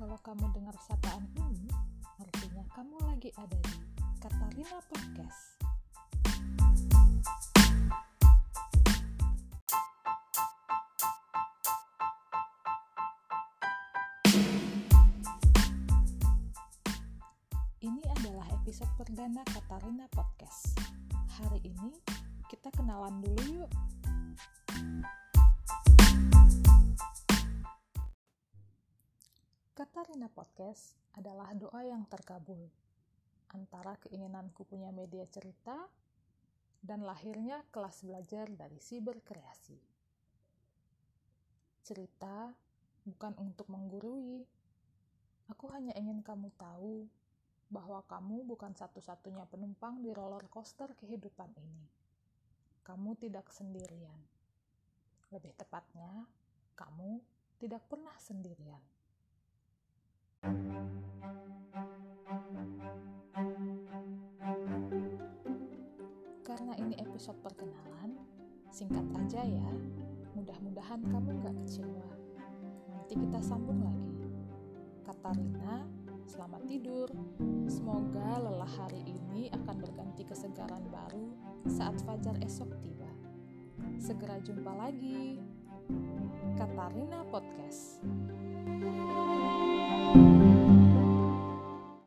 Kalau kamu dengar sapaan ini, artinya kamu lagi ada di Katarina Podcast. Ini adalah episode perdana Katarina Podcast. Hari ini kita kenalan dulu yuk. Katarina Podcast adalah doa yang terkabul antara keinginanku punya media cerita dan lahirnya kelas belajar dari siberkreasi. Cerita bukan untuk menggurui. Aku hanya ingin kamu tahu bahwa kamu bukan satu-satunya penumpang di roller coaster kehidupan ini. Kamu tidak sendirian. Lebih tepatnya, kamu tidak pernah sendirian. Karena ini episode perkenalan, singkat aja ya. Mudah-mudahan kamu gak kecewa. Nanti kita sambung lagi. Kata Rina, selamat tidur. Semoga lelah hari ini akan berganti kesegaran baru saat fajar esok tiba. Segera jumpa lagi. Katarina Podcast.